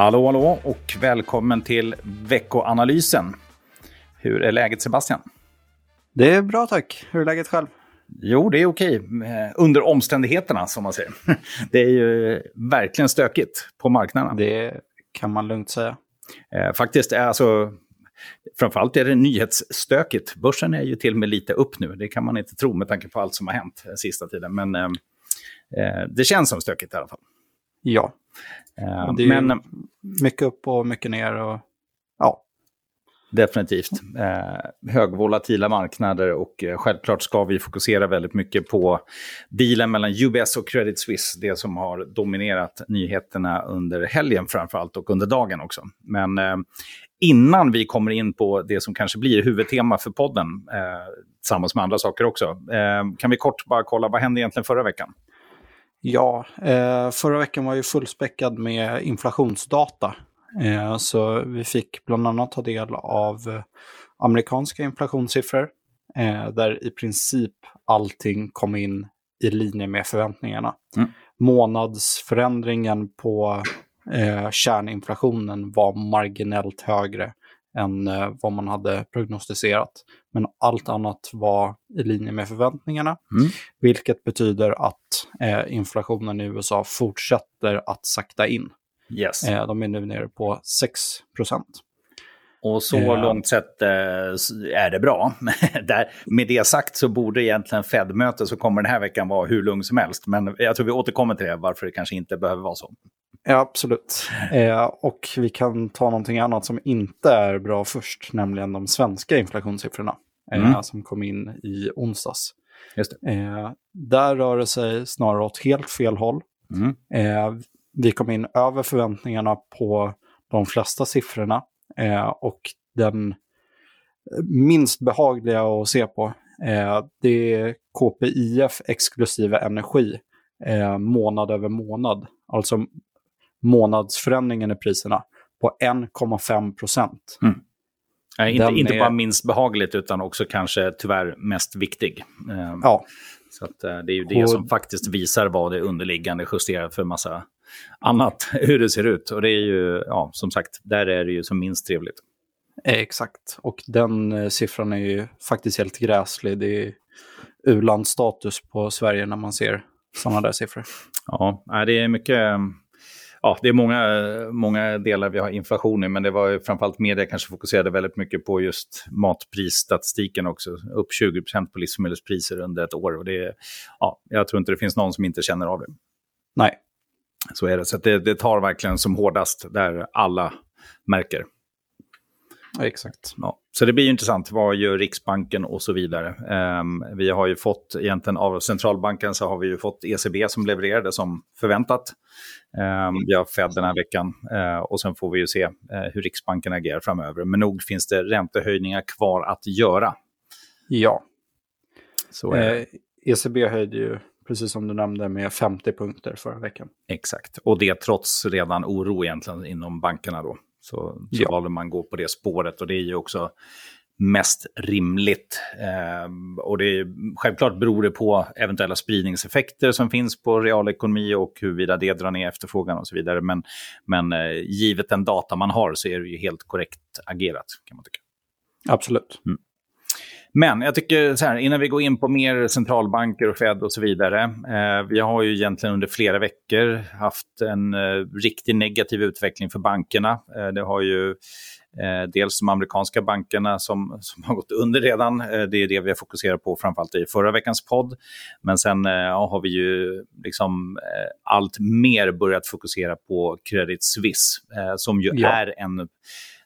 Hallå, hallå och välkommen till veckoanalysen. Hur är läget Sebastian? Det är bra tack. Hur är läget själv? Jo, det är okej. Eh, Under omständigheterna, som man säger. Det är ju verkligen stökigt på marknaden. Det kan man lugnt säga. Eh, Faktiskt, är alltså, framförallt är det nyhetsstökigt. Börsen är ju till och med lite upp nu. Det kan man inte tro med tanke på allt som har hänt sista tiden. Men eh, eh, det känns som stökigt i alla fall. Ja, Eh, det är Men mycket upp och mycket ner. Och, ja, Definitivt. Eh, högvolatila marknader och eh, självklart ska vi fokusera väldigt mycket på dealen mellan UBS och Credit Suisse. Det som har dominerat nyheterna under helgen framförallt och under dagen också. Men eh, innan vi kommer in på det som kanske blir huvudtema för podden, eh, tillsammans med andra saker också, eh, kan vi kort bara kolla vad hände egentligen förra veckan? Ja eh, förra veckan var ju fullspäckad med inflationsdata. Eh, så vi fick bland annat ta del av eh, amerikanska inflationssiffror. Där i princip allting kom in i linje med förväntningarna. Mm. Månadsförändringen på kärninflationen var marginellt högre än vad man hade prognostiserat. Men allt annat var i linje med förväntningarna, Mm. vilket betyder att eh, inflationen i USA fortsätter att sakta in. Yes. Eh, de är nu nere på 6 procent. Och så Eh. långt sett eh, är det bra. Där, med det sagt så borde egentligen Fed-mötet som kommer den här veckan vara hur lugn som helst. Men jag tror vi återkommer till det, varför det kanske inte behöver vara så. Ja, absolut. Eh, och vi kan ta någonting annat som inte är bra först, nämligen de svenska inflationssiffrorna eh, Mm. som kom in i onsdags. Just det. Eh, där rör det sig snarare åt helt fel håll. Mm. Eh, vi kom in över förväntningarna på de flesta siffrorna eh, och den minst behagliga att se på eh, det är KPIF exklusive energi eh, månad över månad. Alltså månadsförändringen i priserna på 1,5 procent. Nej, inte Den inte är- bara minst behagligt utan också kanske tyvärr mest viktig. Eh, Ja, Så att, eh, det är ju det Och- som faktiskt visar vad det underliggande justerar för massa annat, hur det ser ut. Och det är ju, ja, som sagt, där är det ju som minst trevligt. eh, exakt. Och den eh, siffran är ju faktiskt helt gräslig. Det är u-landsstatus på Sverige när man ser sådana där siffror. Ja, det är mycket... Ja, det är många, många delar vi har inflation i, men det var ju framförallt media kanske fokuserade väldigt mycket på just matprisstatistiken också. Upp 20% på livsmedelspriser under ett år. Och det, ja, jag tror inte det finns någon som inte känner av det. Nej, Så är det. Så det, det tar verkligen som hårdast där alla märker. exakt. Ja. Så det blir ju intressant. Vad gör Riksbanken och så vidare? Ehm, vi har ju fått, egentligen av centralbanken så har vi ju fått ECB som levererade som förväntat. Ehm, vi har Fed den här veckan eh, och sen får vi ju se eh, hur Riksbanken agerar framöver. Men nog finns det räntehöjningar kvar att göra. Ja, Så eh, ECB höjde ju, precis som du nämnde, med 50 punkter förra veckan. Exakt. Och det trots redan oro egentligen inom bankerna då. Så, så Ja. valde man gå på det spåret och det är ju också mest rimligt. Ehm, och det är, självklart beror det på eventuella spridningseffekter som finns på realekonomi och huruvida det drar ner efterfrågan och så vidare. Men, men eh, givet den data man har så är det ju helt korrekt agerat kan man tycka. Absolut. Men jag tycker så här, innan vi går in på mer centralbanker och Fed och så vidare. Eh, vi har ju egentligen under flera veckor haft en eh, riktigt negativ utveckling för bankerna. Eh, det har ju eh, dels de amerikanska bankerna som, som har gått under redan. Eh, det är det vi har fokuserat på framförallt i förra veckans podd. Men sen eh, ja, har vi ju liksom allt mer börjat fokusera på Credit Suisse som ju Ja. är en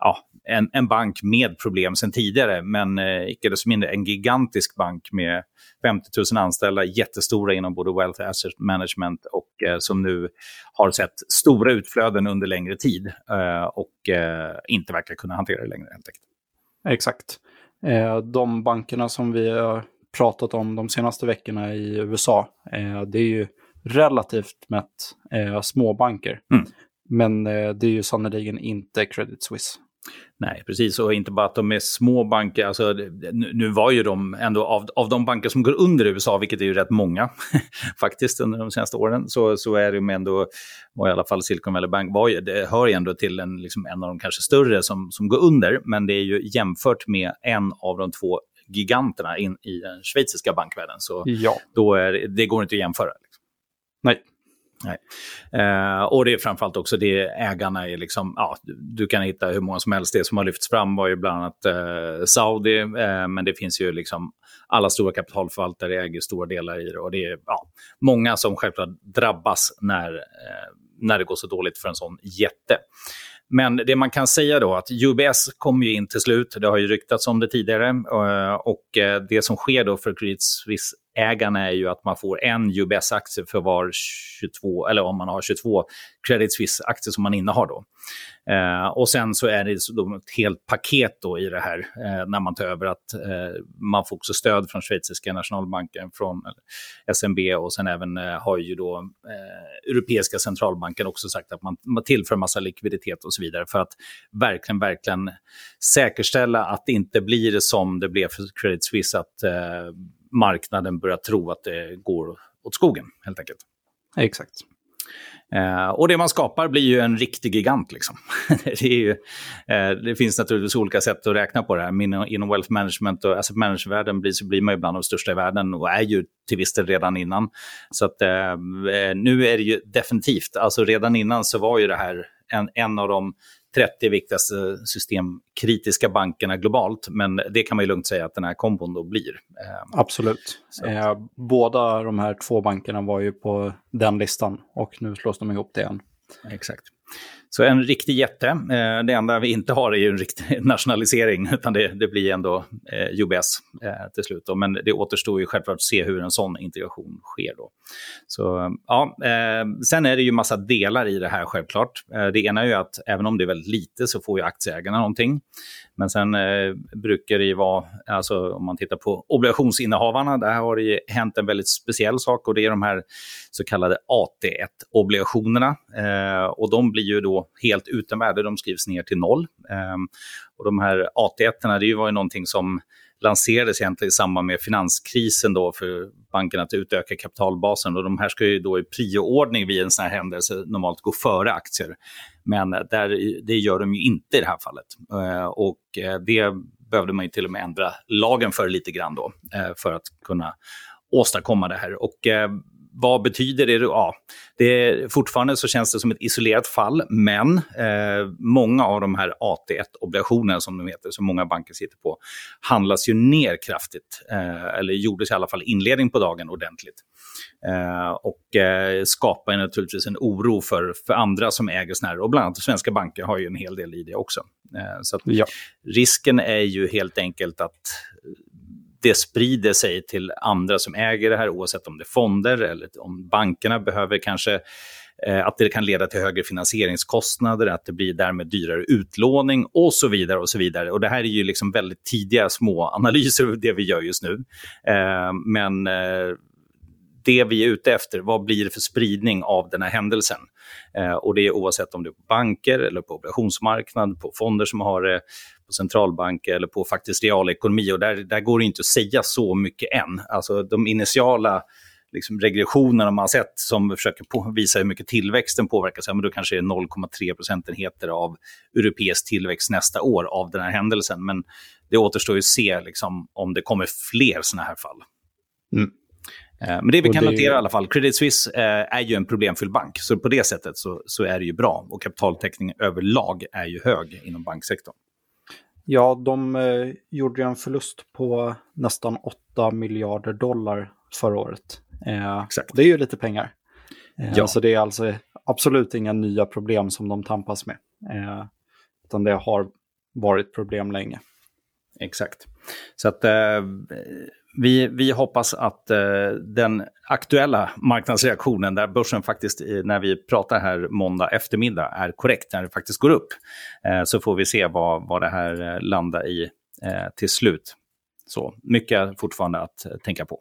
ja, en, en bank med problem sen tidigare, men eh, icke desto mindre en gigantisk bank med 50 000 anställda, jättestora inom både wealth asset management och eh, som nu har sett stora utflöden under längre tid eh, och eh, inte verkar kunna hantera det längre helt enkelt. Exakt. Eh, de bankerna som vi har pratat om de senaste veckorna i USA, eh, det är ju relativt mätt eh, små banker. Mm. Men eh, det är ju sannerligen inte Credit Suisse. Nej, precis. Och inte bara att de är små banker. Alltså, nu, var ju de ändå av, av de banker som går under USA, vilket är ju rätt många faktiskt under de senaste åren, så, så är de ändå, var i alla fall Silicon Valley Bank, var ju, det hör ju ändå till en, liksom en av de kanske större som, som går under, men det är ju jämfört med en av de två giganterna in, i den schweiziska bankvärlden. Så ja. då är, det går inte att jämföra. Liksom. Nej. Nej. Eh, och det är framförallt också det ägarna är liksom, ja, du kan hitta hur många som helst. Det som har lyfts fram var ju bland annat eh, Saudi, eh, men det finns ju liksom alla stora kapitalförvaltare äger stora delar i det och det är ja, många som självklart drabbas när, eh, när det går så dåligt för en sån jätte. Men det man kan säga då att UBS kommer ju in till slut, det har ju ryktats om det tidigare, eh, och eh, det som sker då för Credit Suisse ägarna är ju att man får en UBS-aktie för var 22, eller om man har 22 Credit Suisse-aktier som man innehar då. Eh, och sen så är det då ett helt paket då i det här eh, när man tar över att eh, man får också stöd från schweiziska nationalbanken, från SNB och sen även eh, har ju då eh, Europeiska centralbanken också sagt att man, man tillför massa likviditet och så vidare för att verkligen, verkligen säkerställa att det inte blir som det blev för Credit Suisse, att eh, marknaden börjar tro att det går åt skogen, helt enkelt. Exakt. Uh, och det man skapar blir ju en riktig gigant. Liksom. det, ju, uh, det, finns naturligtvis olika sätt att räkna på det här. Min, inom wealth management och asset management-världen blir, så blir man ju bland de största i världen och är ju till viss del redan innan. Så att, uh, nu är det ju definitivt, alltså redan innan så var ju det här en, en av de 30 viktigaste systemkritiska bankerna globalt. Men det kan man ju lugnt säga att den här kombon då blir. Eh, Absolut. Eh, båda de här två bankerna var ju på den listan och nu slås de ihop det igen. Exakt. Så en riktig jätte. Eh, det enda vi inte har är ju en riktig nationalisering, utan det, det blir ändå eh, UBS eh, till slut. Då. Men det återstår ju självklart att se hur en sån integration sker. Då. Så, ja, eh, sen är det ju massa delar i det här självklart. Eh, det ena är ju att även om det är väldigt lite så får ju aktieägarna någonting. Men sen brukar det ju vara, alltså om man tittar på obligationsinnehavarna, där har det ju hänt en väldigt speciell sak och det är de här så kallade AT1-obligationerna. Och de blir ju då helt utan värde, de skrivs ner till noll. Ehm, och de här AT1, det var ju någonting som lanserades egentligen i samband med finanskrisen då för bankerna att utöka kapitalbasen. Och de här ska ju då i prioordning vid en sån här händelse normalt gå före aktier. Men där, det gör de ju inte i det här fallet. Ehm, och eh, det behövde man ju till och med ändra lagen för lite grann då, eh, för att kunna åstadkomma det här. Och eh, vad betyder det? Ja, det är, fortfarande så känns det som ett isolerat fall, men eh, många av de här AT1-obligationerna som de heter, som många banker sitter på, handlas ju ner kraftigt, eh, eller gjordes i alla fall inledning på dagen ordentligt. Eh, och eh, skapar naturligtvis en oro för, för andra som äger sådana här, och bland annat svenska banker har ju en hel del i det också. Eh, så ja. risken är ju helt enkelt att det sprider sig till andra som äger det här, oavsett om det är fonder eller om bankerna behöver kanske eh, att det kan leda till högre finansieringskostnader, att det blir därmed dyrare utlåning och så vidare. och så vidare. Och Det här är ju liksom väldigt tidiga små analyser av det vi gör just nu. Eh, men eh, det vi är ute efter, vad blir det för spridning av den här händelsen? Eh, och det är oavsett om det är på banker eller på obligationsmarknad, på fonder som har det, på centralbanker eller på faktiskt realekonomi. Och där, där går det inte att säga så mycket än. Alltså de initiala liksom, regressionerna man har sett som försöker på, visa hur mycket tillväxten påverkas, ja, men då kanske det är 0,3 procentenheter av europeisk tillväxt nästa år av den här händelsen. Men det återstår ju att se liksom, om det kommer fler sådana här fall. Mm. Eh, men det vi kan det... notera i alla fall, Credit Suisse eh, är ju en problemfylld bank. Så på det sättet så, så är det ju bra. Och kapitaltäckningen överlag är ju hög inom banksektorn. Ja, de eh, gjorde en förlust på nästan 8 miljarder dollar förra året. Eh, Exakt. Det är ju lite pengar. Eh, ja. Så det är alltså absolut inga nya problem som de tampas med. Eh, utan det har varit problem länge. Exakt. Så att eh, vi, vi hoppas att eh, den aktuella marknadsreaktionen, där börsen faktiskt, när vi pratar här måndag eftermiddag, är korrekt, när det faktiskt går upp. Eh, så får vi se vad, vad det här eh, landar i eh, till slut. Så mycket fortfarande att eh, tänka på.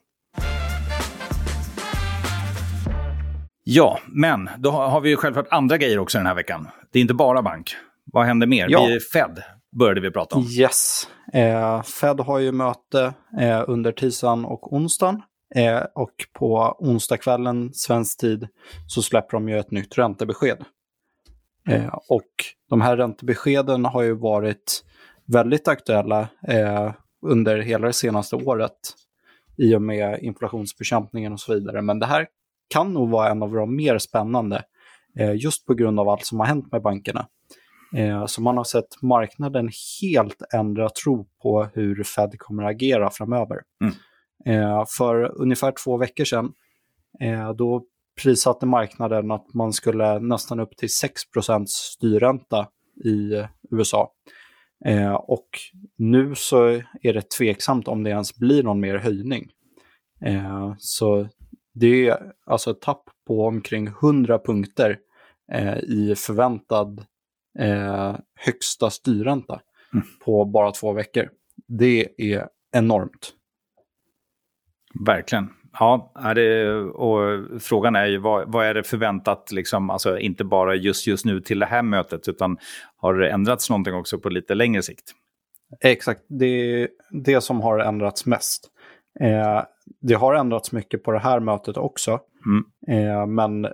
Ja, men då har vi ju självklart andra grejer också den här veckan. Det är inte bara bank. Vad händer mer? Ja. Vi är Fed. Började vi prata om. Yes. Eh, Fed har ju möte eh, under tisdagen och onsdagen. Eh, och på onsdagskvällen svensk tid så släpper de ju ett nytt räntebesked. Eh, och de här räntebeskeden har ju varit väldigt aktuella eh, under hela det senaste året i och med inflationsbekämpningen och så vidare. Men det här kan nog vara en av de mer spännande eh, just på grund av allt som har hänt med bankerna. Eh, så man har sett marknaden helt ändra tro på hur Fed kommer att agera framöver. Mm. Eh, för ungefär två veckor sedan eh, då prissatte marknaden att man skulle nästan upp till 6% styrränta i USA. Eh, och nu så är det tveksamt om det ens blir någon mer höjning. Eh, så det är alltså ett tapp på omkring 100 punkter eh, i förväntad eh, högsta styrränta mm. på bara två veckor. Det är enormt. Verkligen. Ja, det, och frågan är ju vad, vad är det förväntat, liksom, alltså inte bara just, just nu till det här mötet, utan har det ändrats någonting också på lite längre sikt? Exakt, det är det som har ändrats mest. Eh, det har ändrats mycket på det här mötet också, mm. eh, men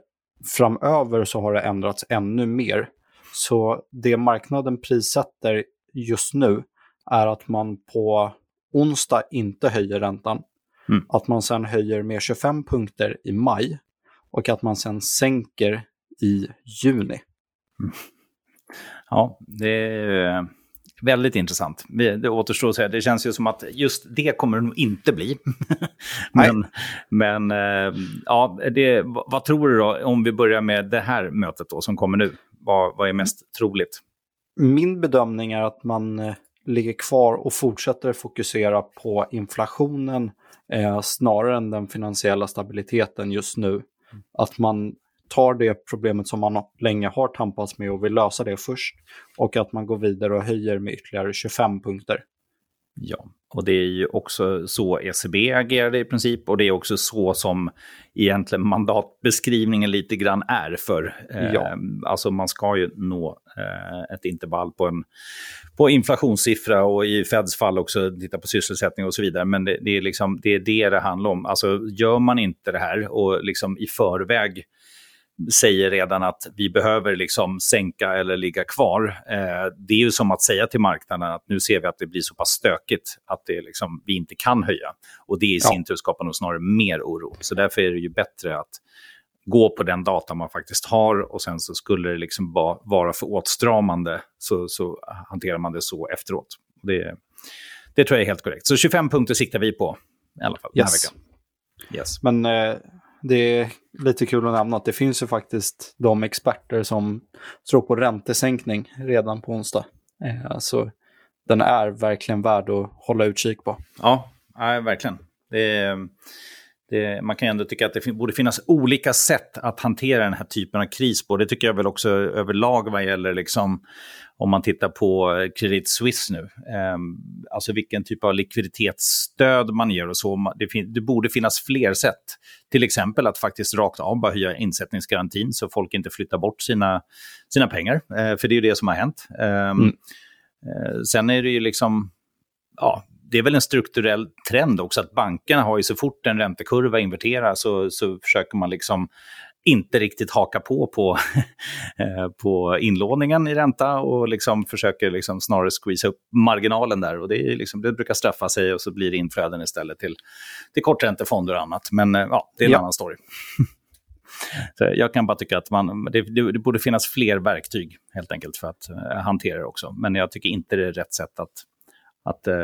framöver så har det ändrats ännu mer. Så det marknaden prissätter just nu är att man på onsdag inte höjer räntan. Mm. Att man sen höjer med 25 punkter i maj och att man sen sänker i juni. Mm. Ja, det är väldigt intressant. Det återstår att säga, det känns ju som att just det kommer det nog inte bli. men men eh, ja, det, vad tror du då, om vi börjar med det här mötet då som kommer nu? Vad, vad är mest troligt? Min bedömning är att man eh, ligger kvar och fortsätter fokusera på inflationen eh, snarare än den finansiella stabiliteten just nu. Att man tar det problemet som man länge har tampats med och vill lösa det först och att man går vidare och höjer med ytterligare 25 punkter. Ja, och det är ju också så ECB agerade i princip och det är också så som egentligen mandatbeskrivningen lite grann är för. Eh, ja. Alltså man ska ju nå eh, ett intervall på en på inflationssiffra och i Feds fall också titta på sysselsättning och så vidare. Men det, det, är, liksom, det är det det handlar om. Alltså gör man inte det här och liksom i förväg säger redan att vi behöver liksom sänka eller ligga kvar. Eh, det är ju som att säga till marknaden att nu ser vi att det blir så pass stökigt att det liksom, vi inte kan höja. Och det i sin tur skapar nog snarare mer oro. Så därför är det ju bättre att gå på den data man faktiskt har och sen så skulle det liksom ba, vara för åtstramande så, så hanterar man det så efteråt. Det, det tror jag är helt korrekt. Så 25 punkter siktar vi på i alla fall yes. den här veckan. Yes. Men eh, det är lite kul att nämna att det finns ju faktiskt de experter som tror på räntesänkning redan på onsdag. Så den är verkligen värd att hålla utkik på. Ja, ja verkligen. Det är, det, man kan ändå tycka att det borde finnas olika sätt att hantera den här typen av kris på. Det tycker jag väl också överlag vad gäller liksom, om man tittar på Credit Suisse nu. Eh, alltså vilken typ av likviditetsstöd man ger och så. Det, det, borde finnas fler sätt. Till exempel att faktiskt rakt av bara höja insättningsgarantin så folk inte flyttar bort sina, sina pengar. Eh, för det är ju det som har hänt. Eh, mm. sen är det ju liksom, ja, det är väl en strukturell trend också att bankerna har ju så fort en räntekurva inverterar så, så försöker man liksom inte riktigt haka på på, eh, på inlåningen i ränta och liksom försöker liksom snarare squeeza upp marginalen där. Och det, liksom, det brukar straffa sig och så blir det inflöden istället till, till korträntefonder och annat. Men eh, ja, det är en ja. annan story. Så jag kan bara tycka att man, det, det, borde finnas fler verktyg helt enkelt för att uh, hantera det också. Men jag tycker inte det är rätt sätt att att eh,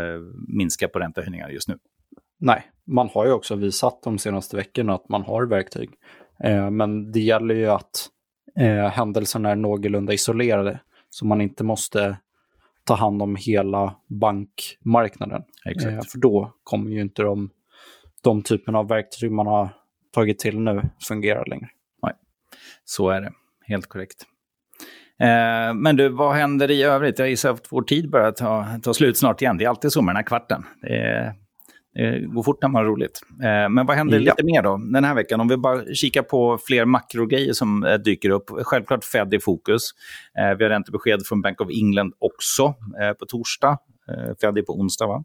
minska på räntehöjningar just nu. Nej, man har ju också visat de senaste veckorna att man har verktyg. Eh, men det gäller ju att eh, händelserna är någorlunda isolerade så man inte måste ta hand om hela bankmarknaden. Eh, för då kommer ju inte de, de typen av verktyg man har tagit till nu fungera längre. Nej, så är det. Helt korrekt. Eh, men du, vad händer i övrigt? Jag gissar att vår tid börjar ta, ta slut snart igen. Det är alltid så med den här kvarten. Det Det går fort när man har roligt. Eh, men vad händer ja. lite mer då den här veckan? Om vi bara kikar på fler makrogrejer som eh, dyker upp. Självklart Fed i fokus. Eh, vi har räntebesked från Bank of England också på torsdag. Fed är på onsdag, va?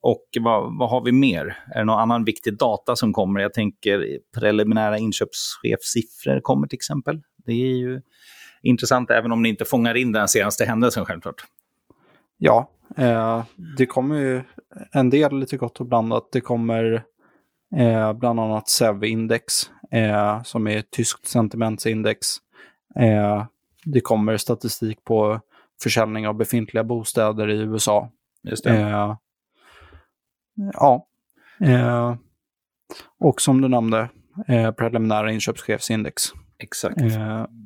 Och vad, vad, har vi mer? Är det någon annan viktig data som kommer? Jag tänker preliminära inköpschefssiffror kommer till exempel. Det är ju intressant även om ni inte fångar in den senaste händelsen självklart. Ja, eh, det kommer ju en del lite gott och blandat. Det kommer eh, bland annat SEV-index eh, som är ett tyskt sentimentsindex. Eh, det kommer statistik på försäljning av befintliga bostäder i USA. Just det. Eh, ja. Eh, och som du nämnde, preliminära inköpschefsindex. Exakt.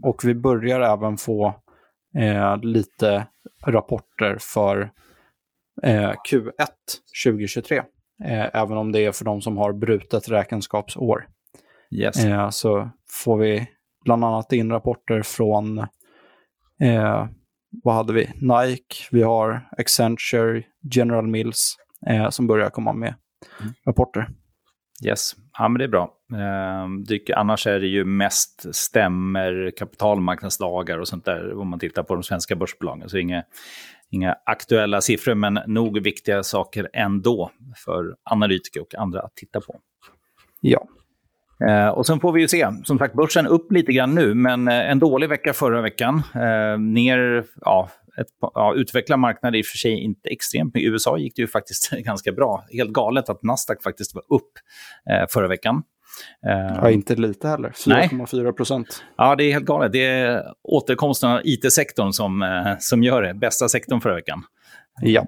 och vi börjar även få lite rapporter för eh, Q1 2023. Eh, även om det är för de som har brutet räkenskapsår. Yes. Eh, så får vi bland annat in rapporter från, eh, vad hade vi? Nike, vi har Accenture, General Mills eh, som börjar komma med mm. rapporter. Yes, ja, men det är bra. Eh, annars är det ju mest stämmer, kapitalmarknadslagar och sånt där om man tittar på de svenska börsbolagen. Så inga, inga aktuella siffror, men nog viktiga saker ändå för analytiker och andra att titta på. Ja. Eh, och sen får vi ju se, som sagt, börsen upp lite grann nu, men eh, en dålig vecka förra veckan. Eh, ner, ja, ett, ja, utvecklad marknad i och för sig inte extremt, men i USA gick det ju faktiskt ganska bra. Helt galet att Nasdaq faktiskt var upp eh, förra veckan. Eh, ja, inte lite heller. 4,4 procent. Ja, det är helt galet. Det är återkomsten av it-sektorn som, eh, som gör det. Bästa sektorn förra veckan. Ja.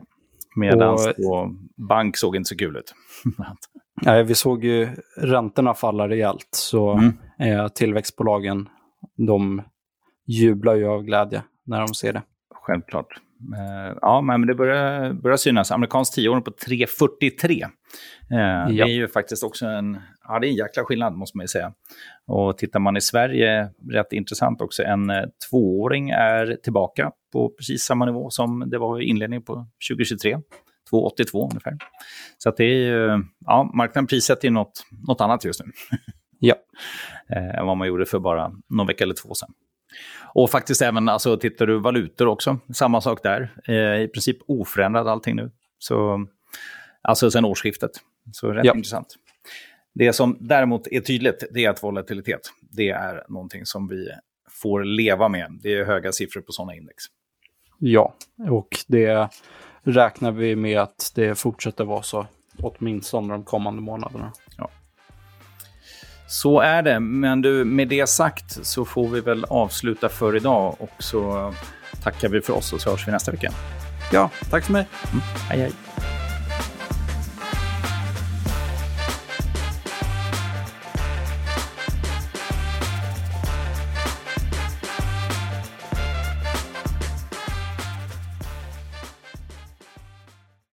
Medan och... bank såg inte så kul ut. Nej, vi såg ju räntorna falla rejält, så mm. eh, tillväxtbolagen de jublar ju av glädje när de ser det. Självklart. Eh, ja, men det börjar, börjar synas. Amerikansk tioåring på 3,43. Eh, ja. Det är ju faktiskt också en, ja, det är en jäkla skillnad, måste man ju säga. Och tittar man i Sverige, rätt intressant också, en eh, tvååring är tillbaka på precis samma nivå som det var i inledningen på 2023. 2,82 ungefär. Så att det är ju, ja, marknaden prissätter ju något, något annat just nu. ja. än vad man gjorde för bara någon vecka eller två sedan. Och faktiskt även, alltså, tittar du valutor också, samma sak där. Eh, I princip oförändrad allting nu. Så, alltså sen årsskiftet. Så rätt ja. intressant. Det som däremot är tydligt, det är att volatilitet, det är någonting som vi får leva med. Det är höga siffror på sådana index. Ja, och det räknar vi med att det fortsätter vara så åtminstone de kommande månaderna. Ja. Så är det, men du, med det sagt så får vi väl avsluta för idag och så tackar vi för oss och så hörs vi nästa vecka. Ja, tack för mig. Mm. Hej, hej.